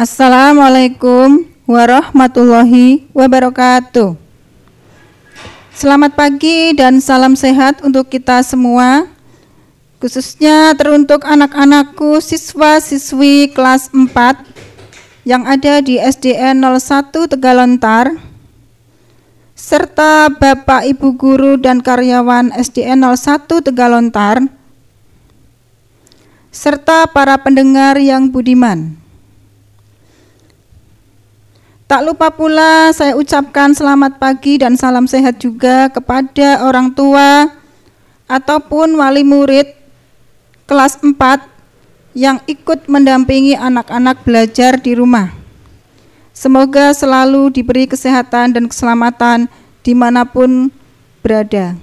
Assalamualaikum warahmatullahi wabarakatuh. Selamat pagi dan salam sehat untuk kita semua. Khususnya teruntuk anak-anakku siswa-siswi kelas 4 yang ada di SDN 01 Tegalontar serta Bapak Ibu guru dan karyawan SDN 01 Tegalontar serta para pendengar yang budiman. Tak lupa pula saya ucapkan selamat pagi dan salam sehat juga kepada orang tua ataupun wali murid kelas 4 yang ikut mendampingi anak-anak belajar di rumah. Semoga selalu diberi kesehatan dan keselamatan di mana pun berada.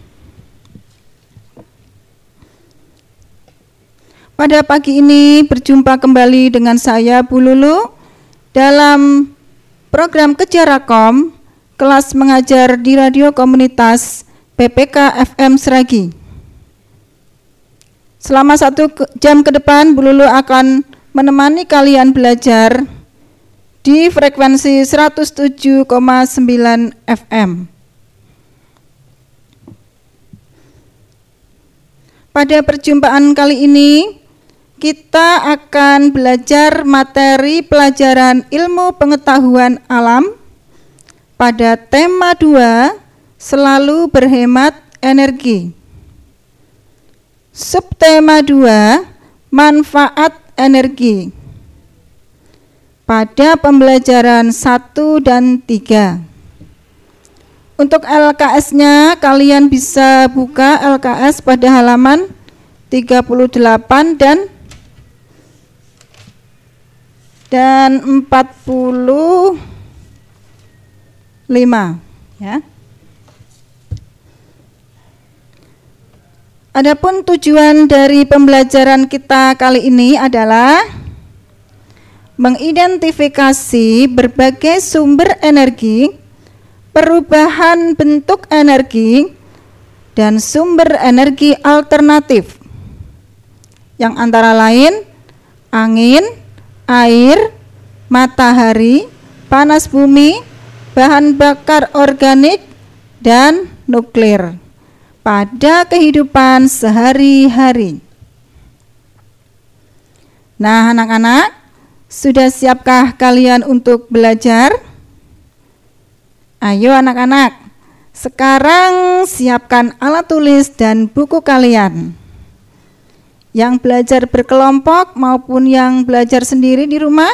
Pada pagi ini berjumpa kembali dengan saya Bu Lulu dalam Program Kejarakom, kelas mengajar di radio komunitas PPK FM Seragi. Selama satu jam ke depan, Bu Lulu akan menemani kalian belajar di frekuensi 107,9 FM. Pada perjumpaan kali ini, kita akan belajar materi pelajaran ilmu pengetahuan alam pada tema 2 selalu berhemat energi. Subtema 2 manfaat energi. Pada pembelajaran 1 dan 3. Untuk LKS-nya kalian bisa buka LKS pada halaman 38 dan dan 45 ya. Adapun tujuan dari pembelajaran kita kali ini adalah mengidentifikasi berbagai sumber energi, perubahan bentuk energi, dan sumber energi alternatif yang antara lain angin, air, matahari, panas bumi, bahan bakar organik, dan nuklir pada kehidupan sehari-hari. Nah, anak-anak, sudah siapkah kalian untuk belajar? Ayo, anak-anak, sekarang siapkan alat tulis dan buku kalian yang belajar berkelompok maupun yang belajar sendiri di rumah,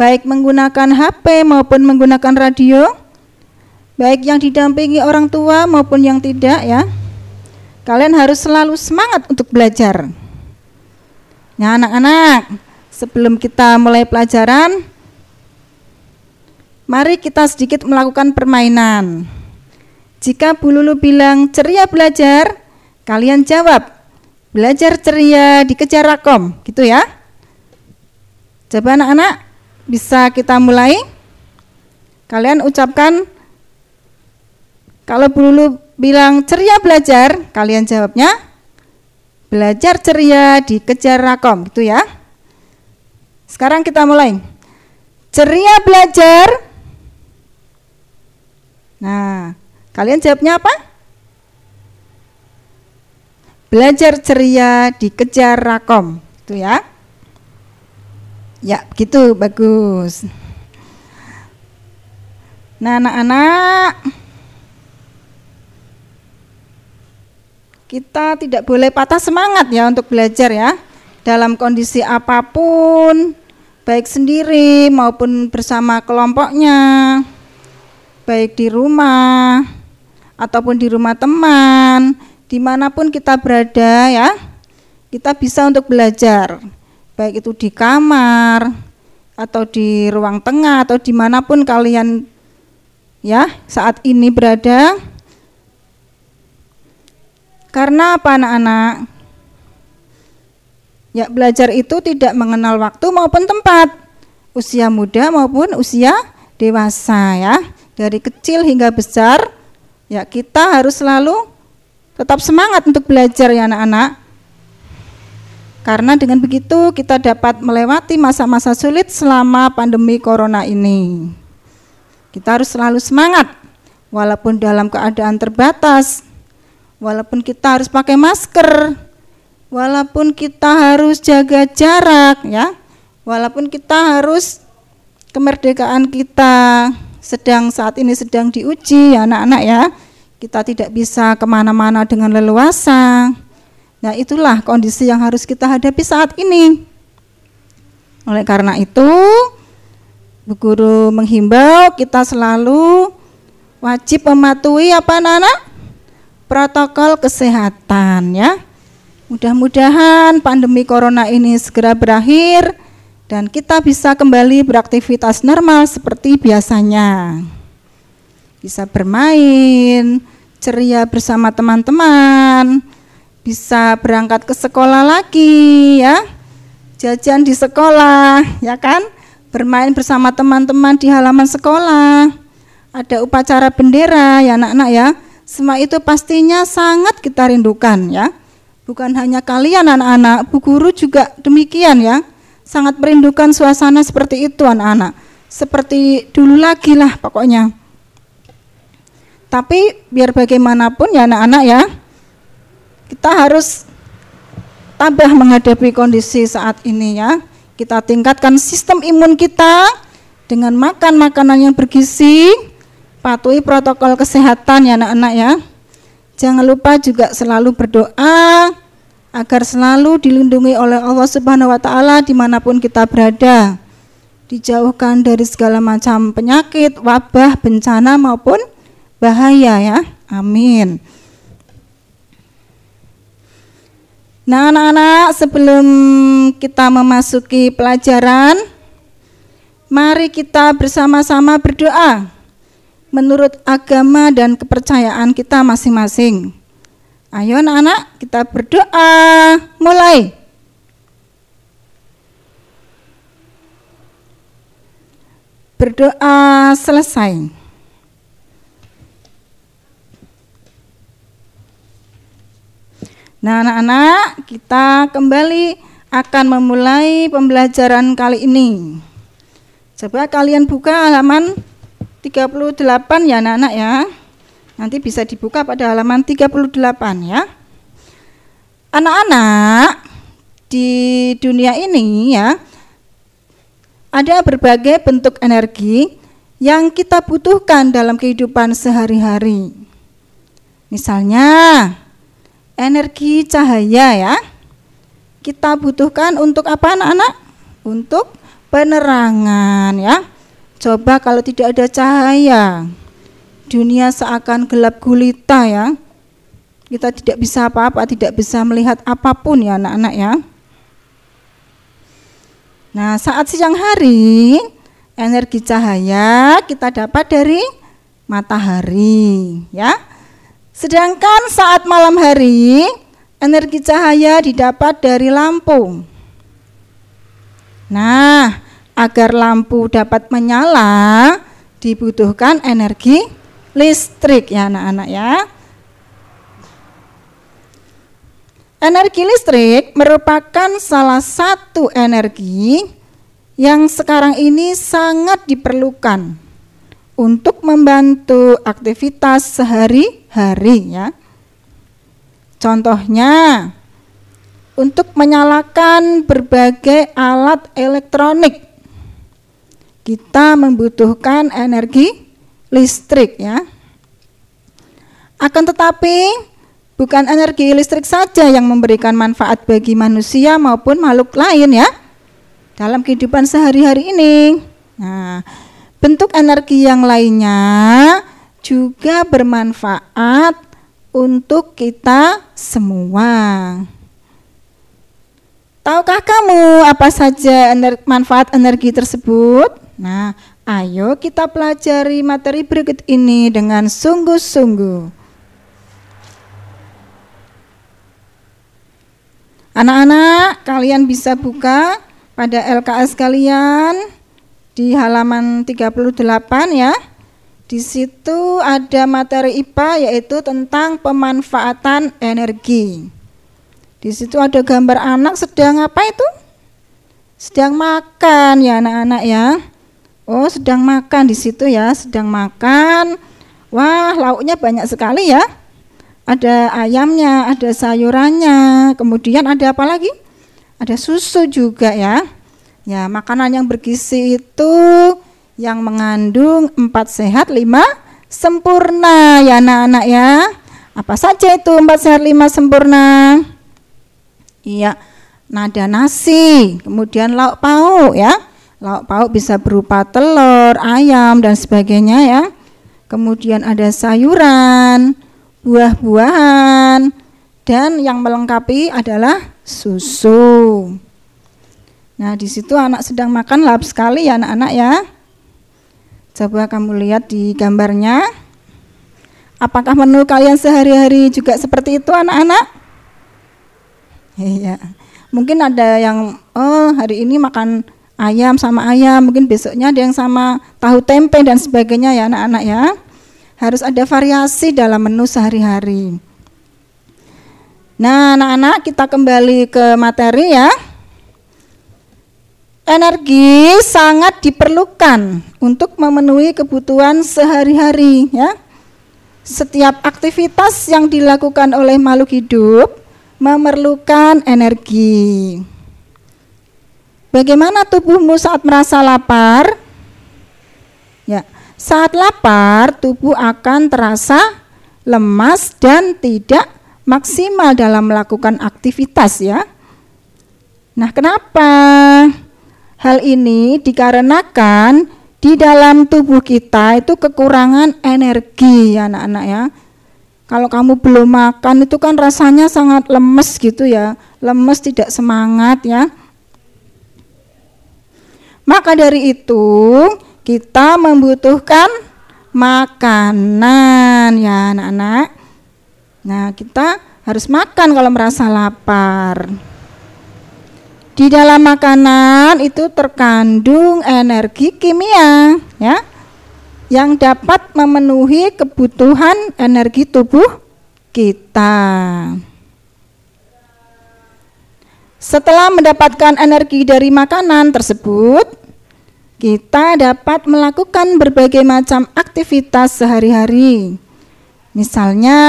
baik menggunakan HP maupun menggunakan radio, baik yang didampingi orang tua maupun yang tidak ya. Kalian harus selalu semangat untuk belajar. Nah, anak-anak, sebelum kita mulai pelajaran, mari kita sedikit melakukan permainan. Jika Bu Lulu bilang ceria belajar, kalian jawab Belajar ceria dikejar rakom, gitu ya. Coba anak-anak bisa kita mulai. Kalian ucapkan kalau dulu bilang ceria belajar, kalian jawabnya belajar ceria dikejar rakom, gitu ya. Sekarang kita mulai. Ceria belajar. Nah, kalian jawabnya apa? Belajar ceria dikejar rakom. Itu ya. Ya gitu bagus. Nah anak-anak. Kita tidak boleh patah semangat ya untuk belajar ya. Dalam kondisi apa pun baik sendiri maupun bersama kelompoknya. Baik di rumah ataupun di rumah teman di mana pun kita berada ya, kita bisa untuk belajar, baik itu di kamar atau di ruang tengah atau di mana pun kalian ya saat ini berada. Karena apa anak-anak? Ya belajar itu tidak mengenal waktu maupun tempat, usia muda maupun usia dewasa ya. Dari kecil hingga besar, ya kita harus selalu Tetap semangat untuk belajar ya anak-anak. Karena dengan begitu kita dapat melewati masa-masa sulit selama pandemi corona ini. Kita harus selalu semangat walaupun dalam keadaan terbatas. Walaupun kita harus pakai masker, walaupun kita harus jaga jarak ya. Walaupun kita harus kemerdekaan kita sedang saat ini sedang diuji anak-anak ya. Kita tidak bisa ke mana-mana dengan leluasa Nah, itulah kondisi yang harus kita hadapi saat ini. Oleh karena itu, Bu Guru menghimbau kita selalu wajib mematuhi apa anak-anak? Protokol kesehatan ya. Mudah-mudahan pandemi corona ini segera berakhir dan kita bisa kembali beraktivitas normal seperti biasanya. Bisa bermain, ceria bersama teman-teman, bisa berangkat ke sekolah lagi ya. Jajan di sekolah ya kan? Bermain bersama teman-teman di halaman sekolah. Ada upacara bendera ya anak-anak ya. Semua itu pastinya sangat kita rindukan ya. Bukan hanya kalian anak-anak bu guru juga demikian ya. Sangat merindukan suasana seperti itu anak-anak. Seperti dulu lagi lah pokoknya tapi biar bagaimanapun ya anak-anak ya kita harus tabah menghadapi kondisi saat ini ya. Kita tingkatkan sistem imun kita dengan makan makanan yang bergizi, patuhi protokol kesehatan ya anak-anak ya. Jangan lupa juga selalu berdoa agar selalu dilindungi oleh Allah Subhanahu wa taala di mana pun kita berada. Dijauhkan dari segala macam penyakit, wabah, bencana maupun bahaya ya. Amin. Nah, anak-anak, sebelum kita memasuki pelajaran, mari kita bersama-sama berdoa menurut agama dan kepercayaan kita masing-masing. Ayo anak-anak, kita berdoa. Mulai. Berdoa selesai. Nah, anak-anak, kita kembali akan memulai pembelajaran kali ini. Coba kalian buka halaman 38 ya anak-anak ya. Nanti bisa dibuka pada halaman 38 ya. Anak-anak, di dunia ini ya ada berbagai bentuk energi yang kita butuhkan dalam kehidupan sehari-hari. Misalnya, energi cahaya ya. Kita butuhkan untuk apa anak-anak? Untuk penerangan ya. Coba kalau tidak ada cahaya, dunia seakan gelap gulita ya. Kita tidak bisa apa-apa, tidak bisa melihat apa pun ya anak-anak ya. Nah, saat siang hari, energi cahaya kita dapat dari matahari ya. Sedangkan saat malam hari, energi cahaya didapat dari lampu. Nah, agar lampu dapat menyala, dibutuhkan energi listrik ya anak-anak ya. Energi listrik merupakan salah satu energi yang sekarang ini sangat diperlukan untuk membantu aktivitas sehari-hari ya. Contohnya untuk menyalakan berbagai alat elektronik kita membutuhkan energi listrik ya. Akan tetapi bukan energi listrik saja yang memberikan manfaat bagi manusia maupun makhluk lain ya dalam kehidupan sehari-hari ini. Nah, Bentuk energi yang lainnya juga bermanfaat untuk kita semua. Tahukah kamu apa saja ener manfaat energi tersebut? Nah, ayo kita pelajari materi berikut ini dengan sungguh-sungguh. Anak-anak, kalian bisa buka pada LKS kalian di halaman 38 ya. Di situ ada materi IPA yaitu tentang pemanfaatan energi. Di situ ada gambar anak sedang apa itu? Sedang makan ya anak-anak ya. Oh, sedang makan di situ ya, sedang makan. Wah, lauknya banyak sekali ya. Ada ayamnya, ada sayurannya, kemudian ada apa lagi? Ada susu juga ya. Ya, makanan yang bergizi itu yang mengandung empat sehat lima sempurna ya anak-anak ya. Apa saja itu empat sehat lima sempurna? Iya, nada nasi, kemudian lauk pauk ya. Lauk pauk bisa berupa telur, ayam dan sebagainya ya. Kemudian ada sayuran, buah-buahan dan yang melengkapi adalah susu. Nah, di situ anak sedang makan lahap sekali ya anak-anak ya. Coba kamu lihat di gambarnya. Apakah menu kalian sehari-hari juga seperti itu anak-anak? Iya. Mungkin ada yang oh hari ini makan ayam sama ayam, mungkin besoknya ada yang sama tahu tempe dan sebagainya ya anak-anak ya. Harus ada variasi dalam menu sehari-hari. Nah, anak-anak kita kembali ke materi ya. Energi sangat diperlukan untuk memenuhi kebutuhan sehari-hari ya. Setiap aktivitas yang dilakukan oleh makhluk hidup memerlukan energi. Bagaimana tubuhmu saat merasa lapar? Ya, saat lapar tubuh akan terasa lemas dan tidak maksimal dalam melakukan aktivitas ya. Nah, kenapa? Hal ini dikarenakan di dalam tubuh kita itu kekurangan energi ya anak-anak ya. Kalau kamu belum makan itu kan rasanya sangat lemes gitu ya, lemes tidak semangat ya. Maka dari itu kita membutuhkan makanan ya anak-anak. Nah kita harus makan kalau merasa lapar. Di dalam makanan itu terkandung energi kimia ya yang dapat memenuhi kebutuhan energi tubuh kita. Setelah mendapatkan energi dari makanan tersebut, kita dapat melakukan berbagai macam aktivitas sehari-hari. Misalnya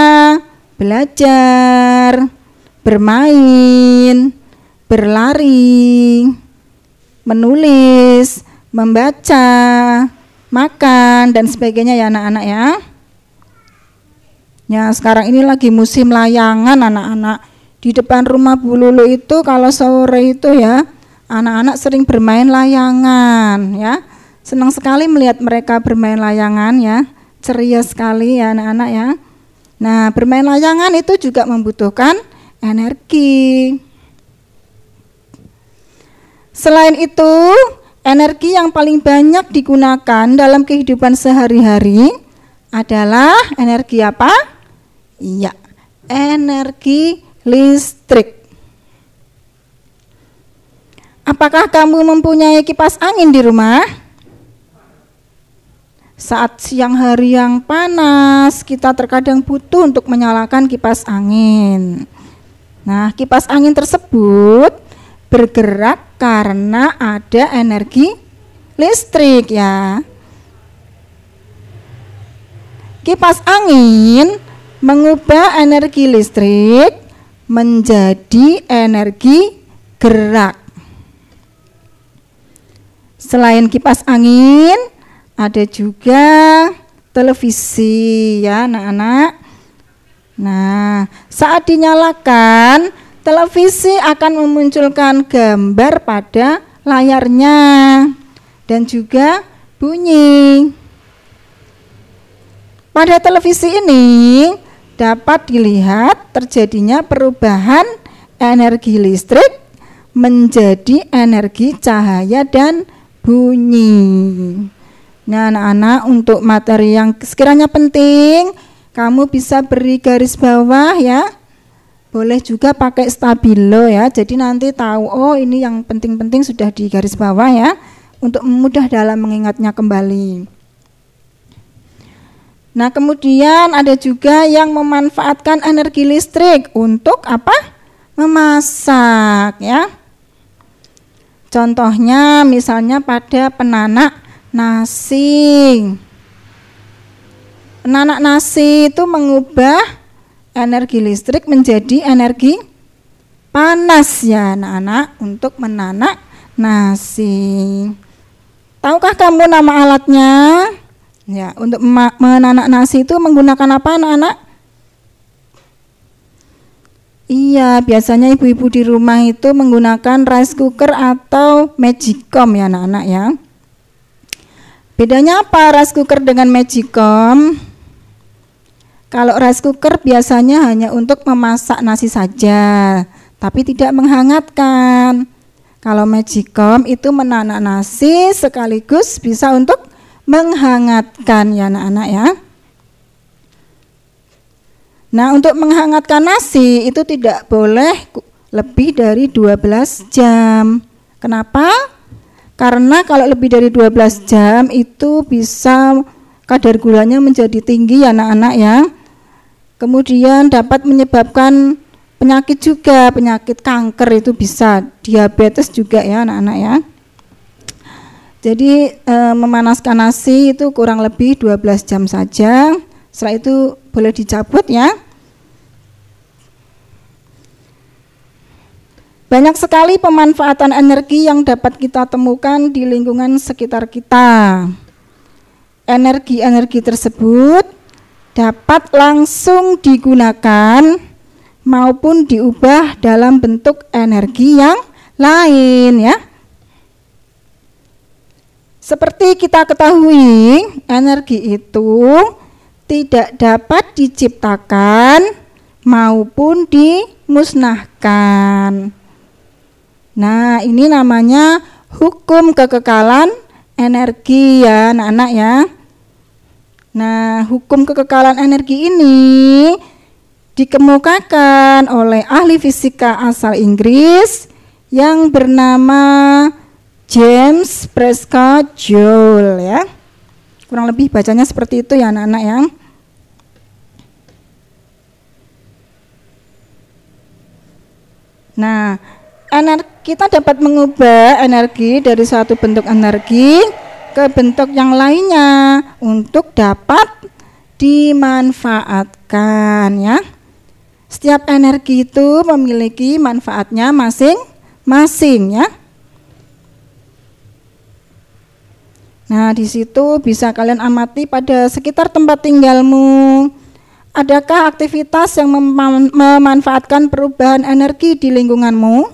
belajar, bermain, berlari, menulis, membaca, makan dan sebagainya ya anak-anak ya. Ya sekarang ini lagi musim layangan anak-anak. Di depan rumah Bu Lulu itu kalau sore itu ya anak-anak sering bermain layangan ya. Senang sekali melihat mereka bermain layangan ya. Ceria sekali ya anak-anak ya. Nah bermain layangan itu juga membutuhkan energi. Selain itu, Energi yang paling banyak digunakan dalam kehidupan sehari-hari adalah energi apa? Iya, energi listrik. Apakah kamu mempunyai kipas angin di rumah? Saat siang hari yang panas, kita terkadang butuh untuk menyalakan kipas angin. Nah, kipas angin tersebut bergerak karena ada energi listrik ya. Kipas angin mengubah energi listrik menjadi energi gerak. Selain kipas angin, ada juga televisi ya anak-anak. Nah, saat dinyalakan televisi akan memunculkan gambar pada layarnya dan juga bunyi. Pada televisi ini dapat dilihat terjadinya perubahan energi listrik menjadi energi cahaya dan bunyi. Nah, anak-anak untuk materi yang sekiranya penting, kamu bisa beri garis bawah ya boleh juga pakai stabilo ya. Jadi nanti tahu oh ini yang penting-penting sudah di garis bawah ya untuk mudah dalam mengingatnya kembali. Nah, kemudian ada juga yang memanfaatkan energi listrik untuk apa? memasak ya. Contohnya misalnya pada penanak nasi. Penanak nasi itu mengubah energi listrik menjadi energi panas ya anak-anak untuk menanak nasi. Tahukah kamu nama alatnya? Ya, untuk menanak nasi itu menggunakan apa anak-anak? Iya, biasanya ibu-ibu di rumah itu menggunakan rice cooker atau magicom ya anak-anak ya. Bedanya apa rice cooker dengan magicom? Kalau rice cooker biasanya hanya untuk memasak nasi saja, tapi tidak menghangatkan. Kalau magicom itu menanak nasi sekaligus bisa untuk menghangatkan ya anak-anak ya. Nah, untuk menghangatkan nasi itu tidak boleh lebih dari 12 jam. Kenapa? Karena kalau lebih dari 12 jam itu bisa kadar gulanya menjadi tinggi ya anak-anak ya. Kemudian dapat menyebabkan penyakit juga, penyakit kanker itu bisa, diabetes juga ya anak-anak ya. Jadi e, memanaskan nasi itu kurang lebih 12 jam saja. Setelah itu boleh dicabut ya. Banyak sekali pemanfaatan energi yang dapat kita temukan di lingkungan sekitar kita. Energi-energi tersebut dapat langsung digunakan maupun diubah dalam bentuk energi yang lain ya. Seperti kita ketahui, energi itu tidak dapat diciptakan maupun dimusnahkan. Nah, ini namanya hukum kekekalan energi ya, anak-anak ya. Nah, hukum kekekalan energi ini dikemukakan oleh ahli fisika asal Inggris yang bernama James Prescott Joule ya. Kurang lebih bacanya seperti itu ya anak-anak ya. Nah, energi, kita dapat mengubah energi dari suatu bentuk energi ke bentuk yang lainnya untuk dapat dimanfaatkan ya. Setiap energi itu memiliki manfaatnya masing-masing ya. Nah, di situ bisa kalian amati pada sekitar tempat tinggalmu. Adakah aktivitas yang mem memanfaatkan perubahan energi di lingkunganmu?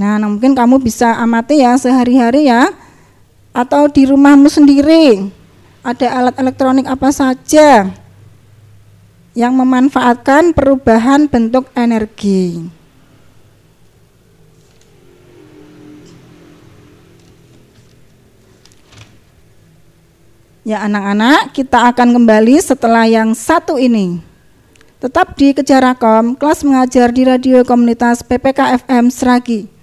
Nah, nah, mungkin kamu bisa amati ya sehari-hari ya. Atau di rumahmu sendiri. Ada alat elektronik apa saja yang memanfaatkan perubahan bentuk energi. Ya anak-anak, kita akan kembali setelah yang satu ini. Tetap di Kejarakom, kelas mengajar di radio komunitas PPK FM Seragi.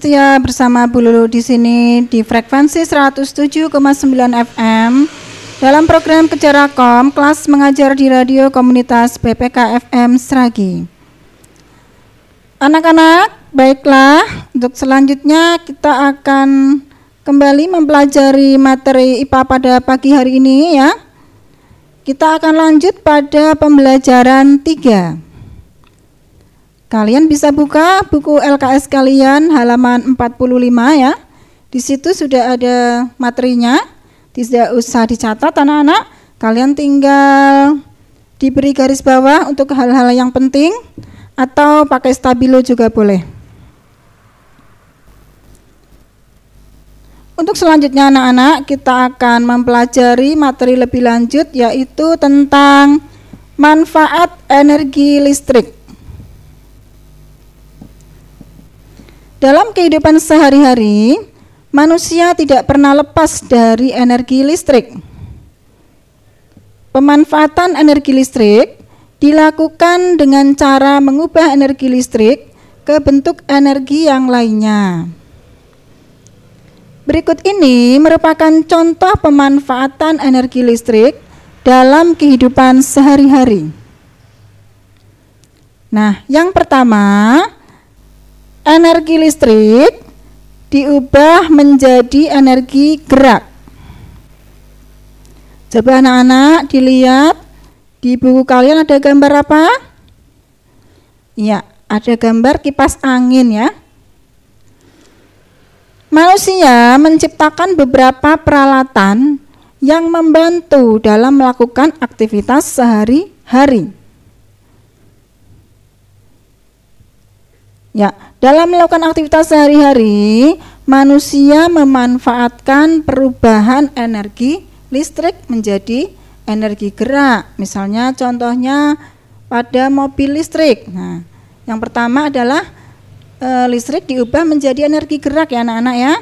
Setia bersama Bu di sini di frekuensi 107,9 FM dalam program Kejarakom kelas mengajar di radio komunitas BPK FM Seragi. Anak-anak, baiklah untuk selanjutnya kita akan kembali mempelajari materi IPA pada pagi hari ini ya. Kita akan lanjut pada pembelajaran 3. Kalian bisa buka buku LKS kalian halaman 45 ya. Di situ sudah ada materinya. Tidak usah dicatat anak-anak. Kalian tinggal diberi garis bawah untuk hal-hal yang penting atau pakai stabilo juga boleh. Untuk selanjutnya anak-anak kita akan mempelajari materi lebih lanjut yaitu tentang manfaat energi listrik. Dalam kehidupan sehari-hari, manusia tidak pernah lepas dari energi listrik. Pemanfaatan energi listrik dilakukan dengan cara mengubah energi listrik ke bentuk energi yang lainnya. Berikut ini merupakan contoh pemanfaatan energi listrik dalam kehidupan sehari-hari. Nah, yang pertama, energi listrik diubah menjadi energi gerak. Coba anak-anak dilihat di buku kalian ada gambar apa? Ya, ada gambar kipas angin ya. Manusia menciptakan beberapa peralatan yang membantu dalam melakukan aktivitas sehari-hari. Ya, dalam melakukan aktivitas sehari-hari, manusia memanfaatkan perubahan energi listrik menjadi energi gerak. Misalnya contohnya pada mobil listrik. Nah, yang pertama adalah e, listrik diubah menjadi energi gerak ya anak-anak ya.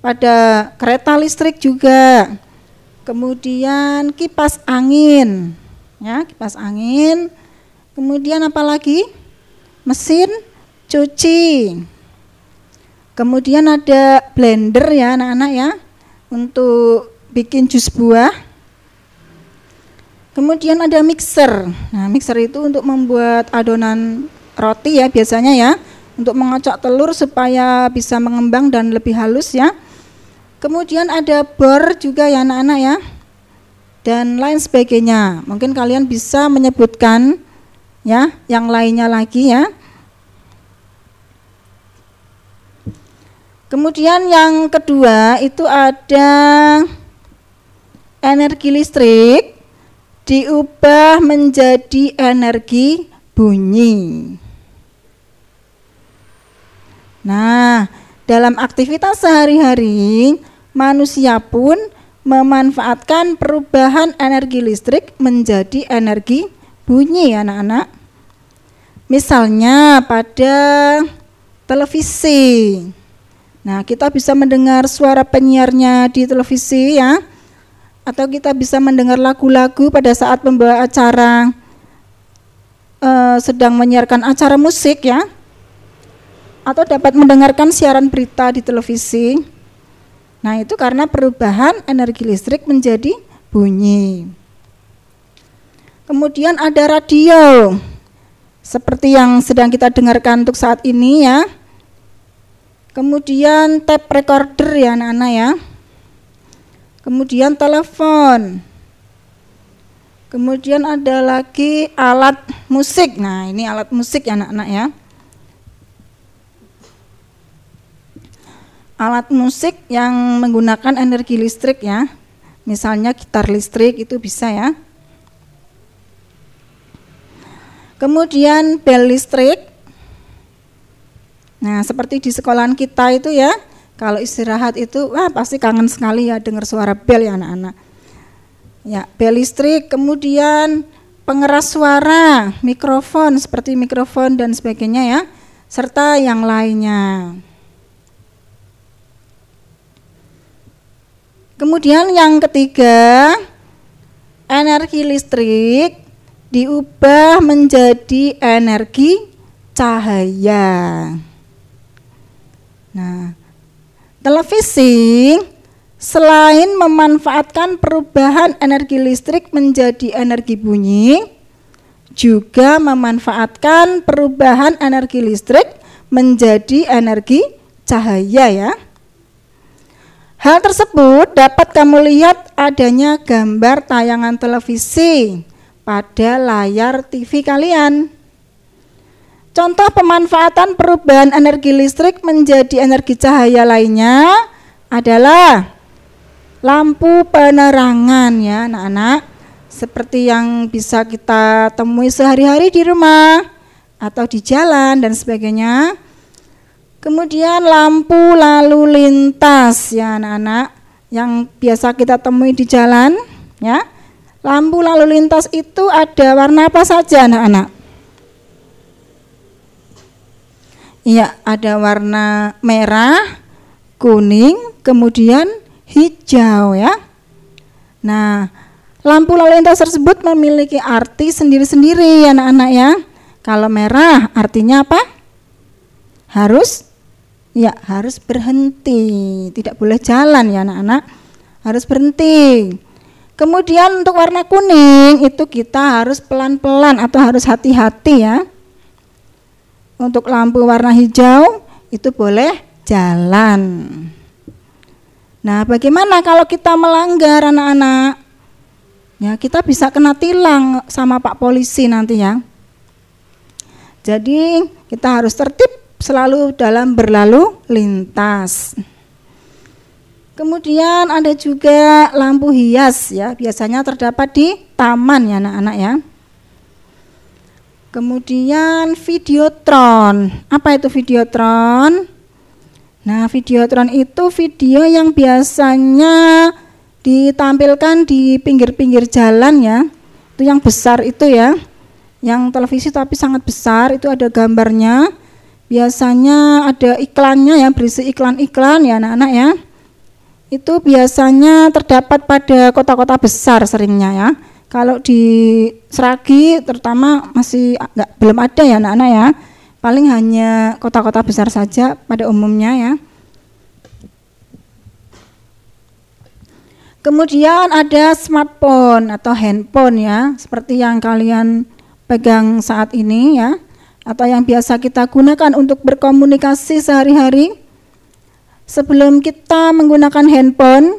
Pada kereta listrik juga. Kemudian kipas angin. Ya, kipas angin. Kemudian apa lagi? Mesin cuci. Kemudian ada blender ya anak-anak ya untuk bikin jus buah. Kemudian ada mixer. Nah, mixer itu untuk membuat adonan roti ya biasanya ya, untuk mengocok telur supaya bisa mengembang dan lebih halus ya. Kemudian ada bor juga ya anak-anak ya. Dan lain sebagainya. Mungkin kalian bisa menyebutkan ya yang lainnya lagi ya. Kemudian yang kedua itu ada energi listrik diubah menjadi energi bunyi. Nah, dalam aktivitas sehari-hari, manusia pun memanfaatkan perubahan energi listrik menjadi energi bunyi anak-anak. Misalnya pada televisi. Nah, kita bisa mendengar suara penyiarnya di televisi ya. Atau kita bisa mendengar lagu-lagu pada saat membawa acara uh, sedang menyiarkan acara musik ya. Atau dapat mendengarkan siaran berita di televisi. Nah, itu karena perubahan energi listrik menjadi bunyi. Kemudian ada radio. Seperti yang sedang kita dengarkan untuk saat ini ya Kemudian tape recorder ya anak-anak ya. Kemudian telepon. Kemudian ada lagi alat musik. Nah, ini alat musik ya anak-anak ya. Alat musik yang menggunakan energi listrik ya. Misalnya gitar listrik itu bisa ya. Kemudian bel listrik Nah, seperti di sekolahan kita itu ya, kalau istirahat itu wah pasti kangen sekali ya dengar suara bel ya anak-anak. Ya, bel listrik, kemudian pengeras suara, mikrofon seperti mikrofon dan sebagainya ya, serta yang lainnya. Kemudian yang ketiga, energi listrik diubah menjadi energi cahaya. Televisi selain memanfaatkan perubahan energi listrik menjadi energi bunyi, juga memanfaatkan perubahan energi listrik menjadi energi cahaya ya. Hal tersebut dapat kamu lihat adanya gambar tayangan televisi pada layar TV kalian. Contoh pemanfaatan perubahan energi listrik menjadi energi cahaya lainnya adalah lampu penerangan ya anak-anak seperti yang bisa kita temui sehari-hari di rumah atau di jalan dan sebagainya. Kemudian lampu lalu lintas ya anak-anak yang biasa kita temui di jalan ya. Lampu lalu lintas itu ada warna apa saja anak-anak? Iya, ada warna merah, kuning, kemudian hijau ya. Nah, lampu lalu lintas tersebut memiliki arti sendiri-sendiri ya anak-anak ya. Kalau merah artinya apa? Harus Ya, harus berhenti. Tidak boleh jalan ya anak-anak. Harus berhenti. Kemudian untuk warna kuning itu kita harus pelan-pelan atau harus hati-hati ya. Untuk lampu warna hijau itu boleh jalan. Nah, bagaimana kalau kita melanggar anak-anak? Ya, kita bisa kena tilang sama Pak polisi nanti ya. Jadi, kita harus tertib selalu dalam berlalu lintas. Kemudian ada juga lampu hias ya, biasanya terdapat di taman ya anak-anak ya. Kemudian videotron. Apa itu videotron? Nah, videotron itu video yang biasanya ditampilkan di pinggir-pinggir jalan ya. Itu yang besar itu ya. Yang televisi tapi sangat besar, itu ada gambarnya biasanya ada iklannya ya berisi iklan-iklan ya anak-anak ya itu biasanya terdapat pada kota-kota besar seringnya ya kalau di Seragi terutama masih enggak belum ada ya anak-anak ya. Paling hanya kota-kota besar saja pada umumnya ya. Kemudian ada smartphone atau handphone ya seperti yang kalian pegang saat ini ya atau yang biasa kita gunakan untuk berkomunikasi sehari-hari, sebelum kita menggunakan handphone,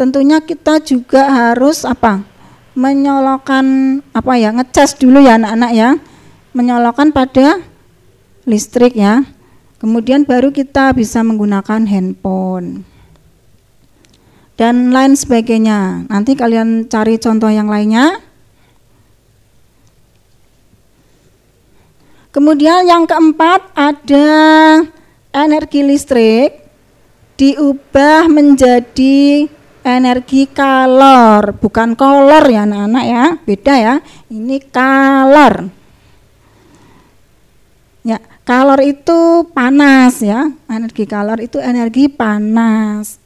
tentunya kita juga harus apa? Menyalakan apa ya? Ngecas dulu ya anak-anak ya. Menyalakan pada listrik ya. Kemudian baru kita bisa menggunakan handphone. Dan lain sebagainya. Nanti kalian cari contoh yang lainnya Kemudian yang keempat ada energi listrik diubah menjadi energi kalor, bukan kolor ya anak-anak ya, beda ya. Ini kalor. Ya, kalor itu panas ya. Energi kalor itu energi panas.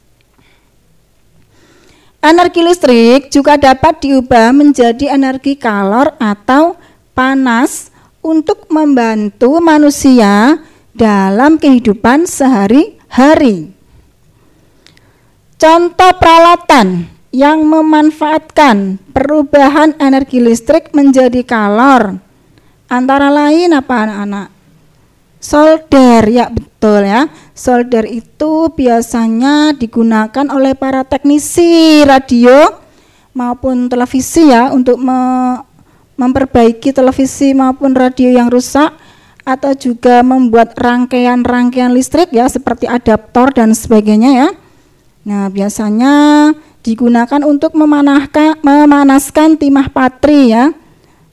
Energi listrik juga dapat diubah menjadi energi kalor atau panas untuk membantu manusia dalam kehidupan sehari-hari. Contoh peralatan yang memanfaatkan perubahan energi listrik menjadi kalor antara lain apa anak-anak? Solder, ya betul ya. Solder itu biasanya digunakan oleh para teknisi radio maupun televisi ya untuk me memperbaiki televisi maupun radio yang rusak atau juga membuat rangkaian-rangkaian listrik ya seperti adaptor dan sebagainya ya. Nah, biasanya digunakan untuk memanahkan, memanaskan timah patri ya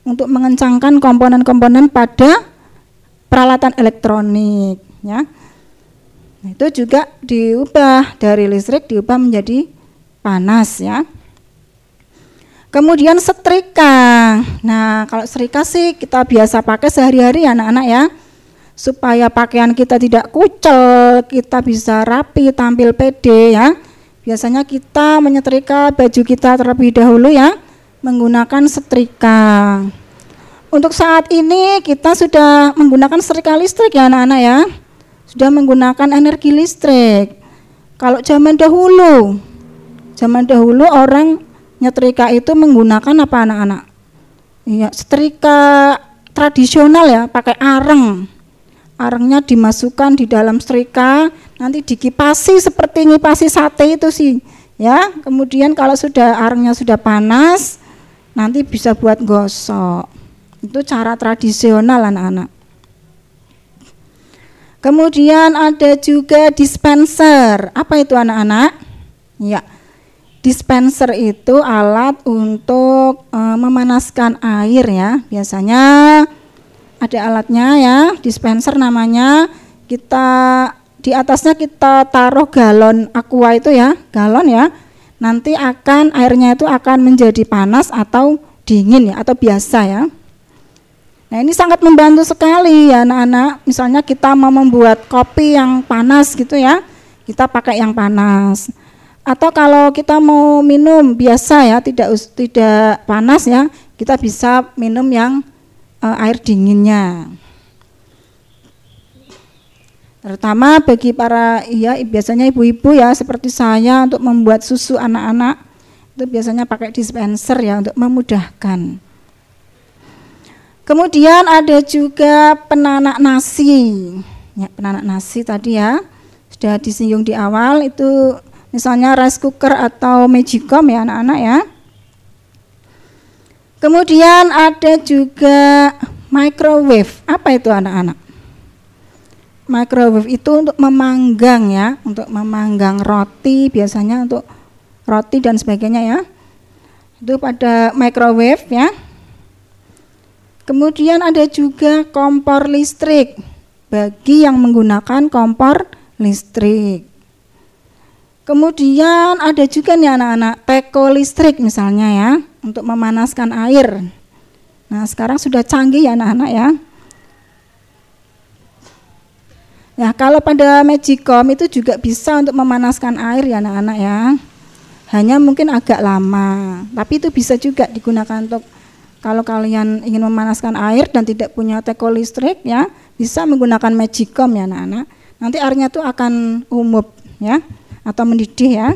untuk mengencangkan komponen-komponen pada peralatan elektronik ya. Nah, itu juga diubah dari listrik diubah menjadi panas ya. Kemudian setrika. Nah, kalau setrika sih kita biasa pakai sehari-hari anak-anak ya. Supaya pakaian kita tidak kucel, kita bisa rapi, tampil pede ya. Biasanya kita menyetrika baju kita terlebih dahulu ya menggunakan setrika. Untuk saat ini kita sudah menggunakan setrika listrik ya anak-anak ya. Sudah menggunakan energi listrik. Kalau zaman dahulu, zaman dahulu orang nyetrika itu menggunakan apa anak-anak? Iya, setrika tradisional ya, pakai areng. Arengnya dimasukkan di dalam setrika, nanti dikipasi seperti ngipasi sate itu sih, ya. Kemudian kalau sudah arengnya sudah panas, nanti bisa buat gosok. Itu cara tradisional anak-anak. Kemudian ada juga dispenser. Apa itu anak-anak? Ya. Dispenser itu alat untuk e, memanaskan air ya. Biasanya ada alatnya ya, dispenser namanya. Kita di atasnya kita taruh galon aqua itu ya, galon ya. Nanti akan airnya itu akan menjadi panas atau dingin ya atau biasa ya. Nah ini sangat membantu sekali ya anak-anak. Misalnya kita mau membuat kopi yang panas gitu ya, kita pakai yang panas. Atau kalau kita mau minum biasa ya, tidak tidak panas ya, kita bisa minum yang uh, air dinginnya. Terutama bagi para iya biasanya ibu-ibu ya seperti saya untuk membuat susu anak-anak itu biasanya pakai dispenser ya untuk memudahkan. Kemudian ada juga penanak nasi. Ya, penanak nasi tadi ya sudah disinggung di awal itu misalnya rice cooker atau magicom ya anak-anak ya. Kemudian ada juga microwave. Apa itu anak-anak? Microwave itu untuk memanggang ya, untuk memanggang roti biasanya untuk roti dan sebagainya ya. Itu pada microwave ya. Kemudian ada juga kompor listrik bagi yang menggunakan kompor listrik. Kemudian ada juga nih anak-anak teko listrik misalnya ya untuk memanaskan air. Nah sekarang sudah canggih ya anak-anak ya. Ya kalau pada Magicom itu juga bisa untuk memanaskan air ya anak-anak ya. Hanya mungkin agak lama, tapi itu bisa juga digunakan untuk kalau kalian ingin memanaskan air dan tidak punya teko listrik ya, bisa menggunakan magicom ya anak-anak. Nanti airnya itu akan umup ya atau mendidih ya.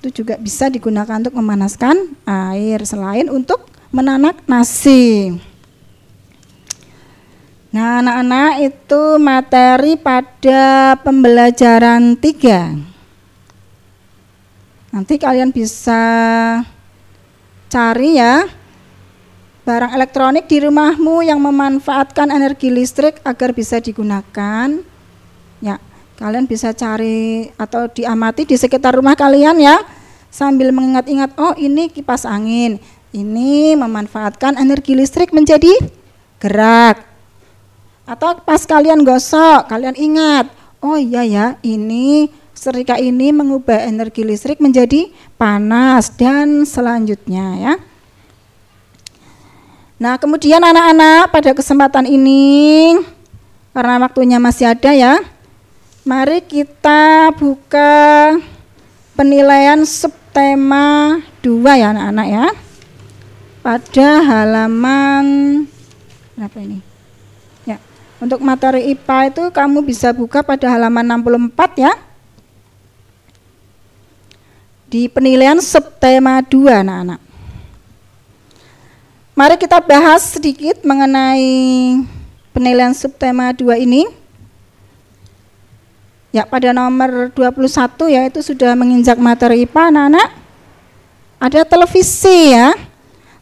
Itu juga bisa digunakan untuk memanaskan air selain untuk menanak nasi. Nah, anak-anak itu materi pada pembelajaran tiga. Nanti kalian bisa cari ya barang elektronik di rumahmu yang memanfaatkan energi listrik agar bisa digunakan. Kalian bisa cari atau diamati di sekitar rumah kalian ya sambil mengingat-ingat oh ini kipas angin. Ini memanfaatkan energi listrik menjadi gerak. Atau pas kalian gosok, kalian ingat, oh iya ya, ini serika ini mengubah energi listrik menjadi panas dan selanjutnya ya. Nah, kemudian anak-anak pada kesempatan ini karena waktunya masih ada ya. Mari kita buka penilaian subtema 2 ya anak-anak ya. Pada halaman berapa ini? Ya. Untuk materi IPA itu kamu bisa buka pada halaman 64 ya. Di penilaian subtema 2 anak-anak. Mari kita bahas sedikit mengenai penilaian subtema 2 ini. Ya, pada nomor 21 ya itu sudah menginjak materi IPA anak-anak. Ada televisi ya.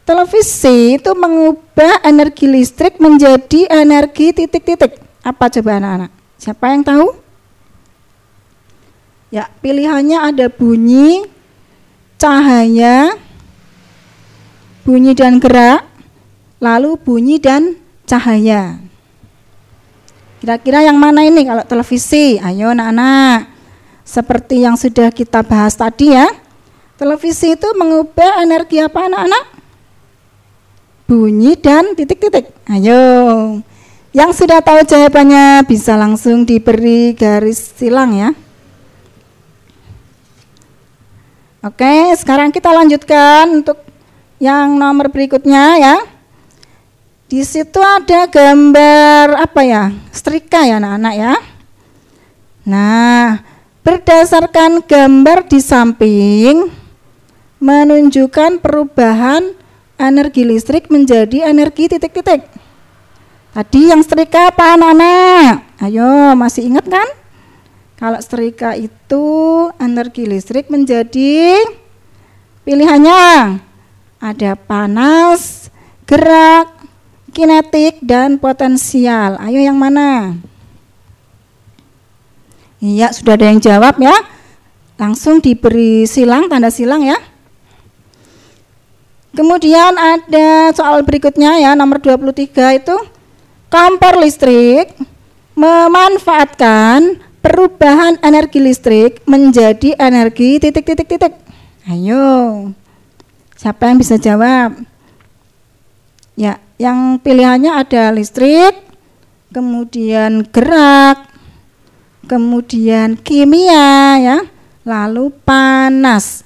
Televisi itu mengubah energi listrik menjadi energi titik-titik. Apa coba anak-anak? Siapa yang tahu? Ya, pilihannya ada bunyi, cahaya, bunyi dan gerak, lalu bunyi dan cahaya. Kira-kira yang mana ini kalau televisi? Ayo anak-anak. Seperti yang sudah kita bahas tadi ya. Televisi itu mengubah energi apa anak-anak? Bunyi dan titik-titik. Ayo. Yang sudah tahu jawabannya bisa langsung diberi garis silang ya. Oke, sekarang kita lanjutkan untuk yang nomor berikutnya ya. Di situ ada gambar apa ya? Setrika ya anak-anak ya. Nah, Berdasarkan gambar di samping menunjukkan perubahan energi listrik menjadi energi titik-titik. Tadi yang setrika apa anak-anak? Ayo, masih ingat kan? Kalau setrika itu energi listrik menjadi pilihannya ada panas, gerak, kinetik, dan potensial. Ayo yang mana? Iya, sudah ada yang jawab ya. Langsung diberi silang, tanda silang ya. Kemudian ada soal berikutnya ya, nomor 23 itu kompor listrik memanfaatkan perubahan energi listrik menjadi energi titik-titik-titik. Ayo, siapa yang bisa jawab? Ya, yang pilihannya ada listrik, kemudian gerak, kemudian kimia, ya, lalu panas.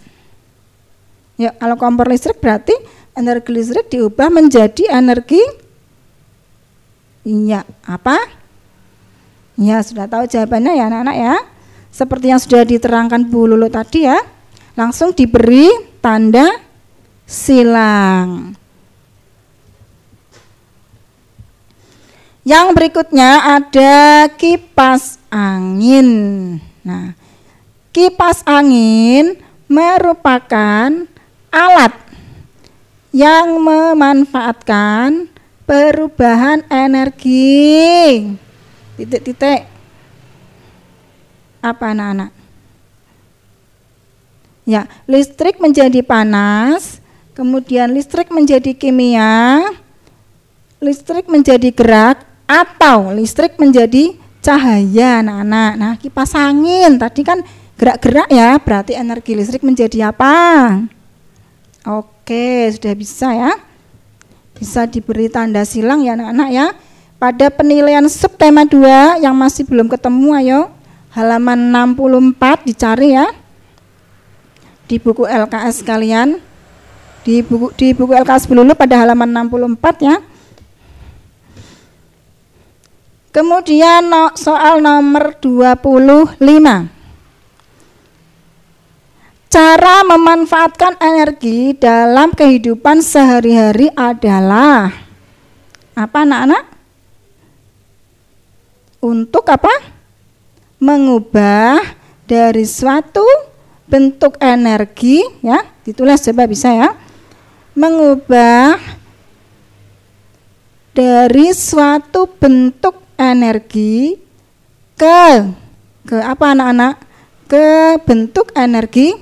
Ya, kalau kompor listrik berarti energi listrik diubah menjadi energi Iya, apa? Ya, sudah tahu jawabannya ya anak-anak ya. Seperti yang sudah diterangkan Bu Lulu tadi ya. Langsung diberi tanda silang. Yang berikutnya ada kipas angin. Nah, kipas angin merupakan alat yang memanfaatkan perubahan energi. Titik-titik. Apa anak-anak? Ya, listrik menjadi panas, kemudian listrik menjadi kimia, listrik menjadi gerak, atau listrik menjadi cahaya anak-anak. Nah, kipas angin tadi kan gerak-gerak ya, berarti energi listrik menjadi apa? Oke, sudah bisa ya. Bisa diberi tanda silang ya anak-anak ya. Pada penilaian subtema 2 yang masih belum ketemu ayo halaman 64 dicari ya. Di buku LKS kalian. Di buku di buku LKS dulu pada halaman 64 ya. Kemudian soal nomor 25. Cara memanfaatkan energi dalam kehidupan sehari-hari adalah apa anak-anak? Untuk apa? Mengubah dari suatu bentuk energi ya, ditulis coba bisa ya. Mengubah dari suatu bentuk energi ke ke apa anak-anak? Ke bentuk energi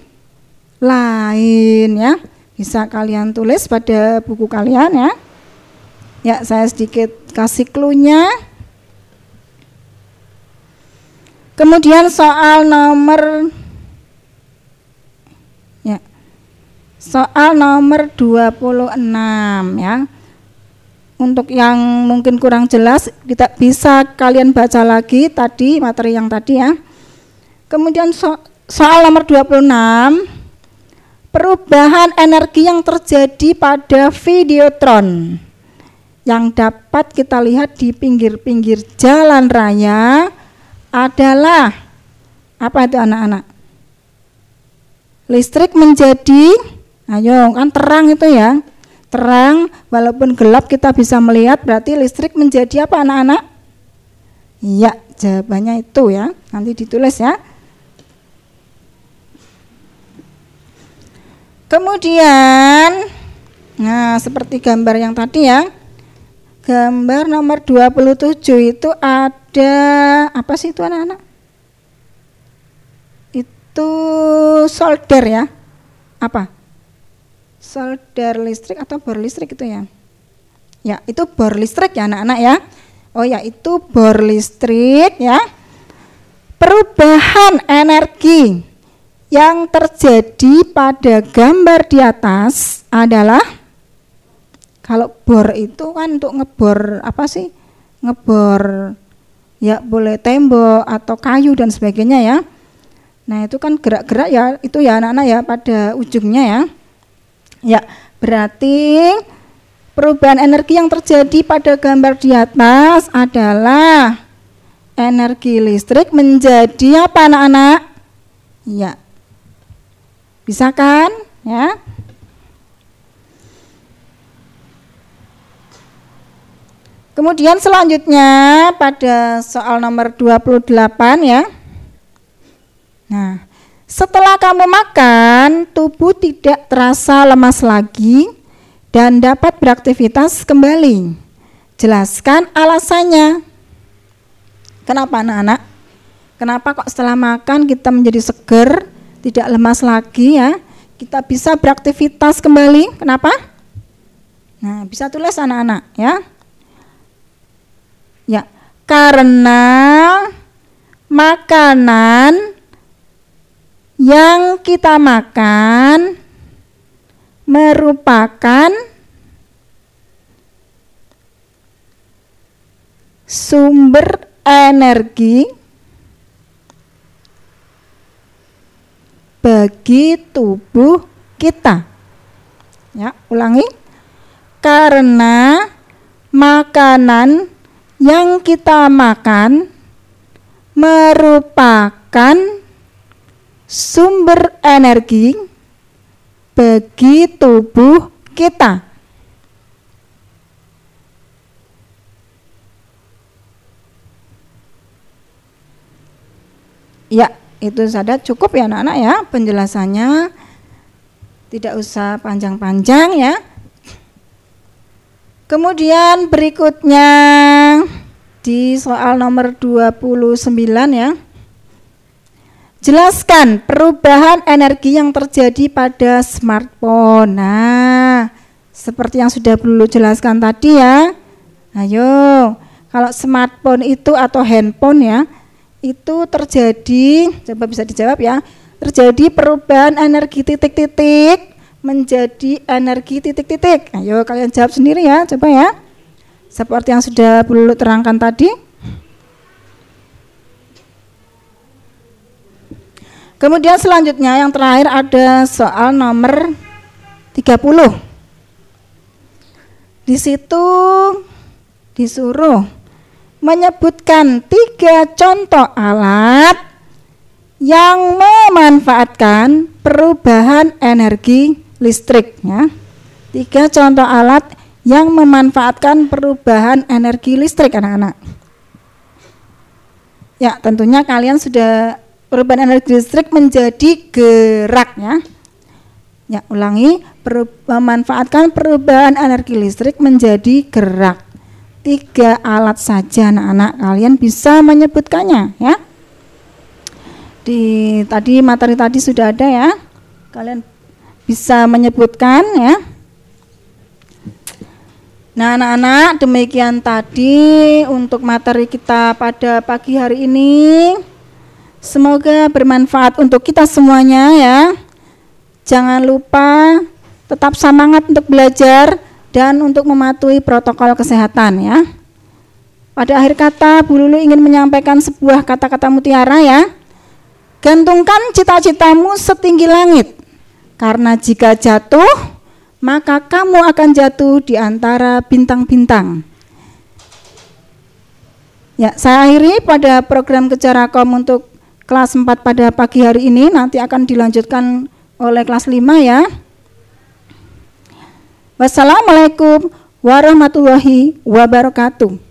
lain ya. Bisa kalian tulis pada buku kalian ya. Ya, saya sedikit kasih clue-nya. Kemudian soal nomor ya. Soal nomor 26 ya. Untuk yang mungkin kurang jelas kita bisa kalian baca lagi tadi materi yang tadi ya. Kemudian so, soal nomor 26 perubahan energi yang terjadi pada videotron yang dapat kita lihat di pinggir-pinggir jalan raya adalah apa itu anak-anak? Listrik menjadi ayo kan terang itu ya. Terang walaupun gelap kita bisa melihat berarti listrik menjadi apa anak-anak? Iya, jawabannya itu ya. Nanti ditulis ya. Kemudian nah seperti gambar yang tadi ya. Gambar nomor 27 itu ada apa sih itu anak-anak? Itu solder ya. Apa? Solder listrik atau bor listrik itu ya? Ya, itu bor listrik ya anak-anak ya. Oh ya, itu bor listrik ya. Perubahan energi yang terjadi pada gambar di atas adalah kalau bor itu kan untuk ngebor apa sih? Ngebor ya boleh tembok atau kayu dan sebagainya ya. Nah, itu kan gerak-gerak ya, itu ya anak-anak ya pada ujungnya ya. Ya, berarti perubahan energi yang terjadi pada gambar di atas adalah energi listrik menjadi apa anak-anak? Ya. Bisa kan? Ya. Kemudian selanjutnya pada soal nomor 28 ya. Nah, setelah kamu makan, tubuh tidak terasa lemas lagi dan dapat beraktivitas kembali. Jelaskan alasannya. Kenapa anak-anak? Kenapa kok setelah makan kita menjadi seger, tidak lemas lagi ya? Kita bisa beraktivitas kembali. Kenapa? Nah, bisa tulis anak-anak ya. Ya, karena makanan yang kita makan merupakan sumber energi bagi tubuh kita. Ya, ulangi. Karena makanan yang kita makan merupakan sumber energi bagi tubuh kita. Ya, itu saja cukup ya anak-anak ya penjelasannya. Tidak usah panjang-panjang ya. Kemudian berikutnya di soal nomor 29 ya. Jelaskan perubahan energi yang terjadi pada smartphone. Nah, seperti yang sudah perlu jelaskan tadi ya. Ayo, kalau smartphone itu atau handphone ya, itu terjadi, coba bisa dijawab ya, terjadi perubahan energi titik-titik menjadi energi titik-titik. Ayo kalian jawab sendiri ya, coba ya. Seperti yang sudah perlu terangkan tadi. Kemudian selanjutnya yang terakhir ada soal nomor 30. Di situ disuruh menyebutkan tiga contoh alat yang memanfaatkan perubahan energi listrik ya. Tiga contoh alat yang memanfaatkan perubahan energi listrik anak-anak. Ya, tentunya kalian sudah perubahan energi listrik menjadi gerak ya. Ulangi, memanfaatkan perubahan energi listrik menjadi gerak. Tiga alat saja anak-anak kalian bisa menyebutkannya ya. Di tadi materi tadi sudah ada ya. Kalian bisa menyebutkan ya. Nah, anak-anak, demikian tadi untuk materi kita pada pagi hari ini. Semoga bermanfaat untuk kita semuanya ya. Jangan lupa tetap semangat untuk belajar dan untuk mematuhi protokol kesehatan ya. Pada akhir kata, Bu Lulu ingin menyampaikan sebuah kata-kata mutiara ya. Gantungkan cita-citamu setinggi langit karena jika jatuh, maka kamu akan jatuh di antara bintang-bintang. Ya, saya akhiri pada program Kejarakom untuk kelas 4 pada pagi hari ini nanti akan dilanjutkan oleh kelas 5 ya. Wassalamualaikum warahmatullahi wabarakatuh.